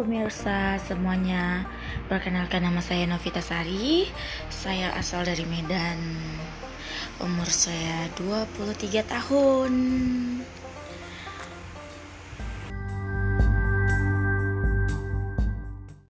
pemirsa semuanya. Perkenalkan nama saya Novita Sari. Saya asal dari Medan. Umur saya 23 tahun.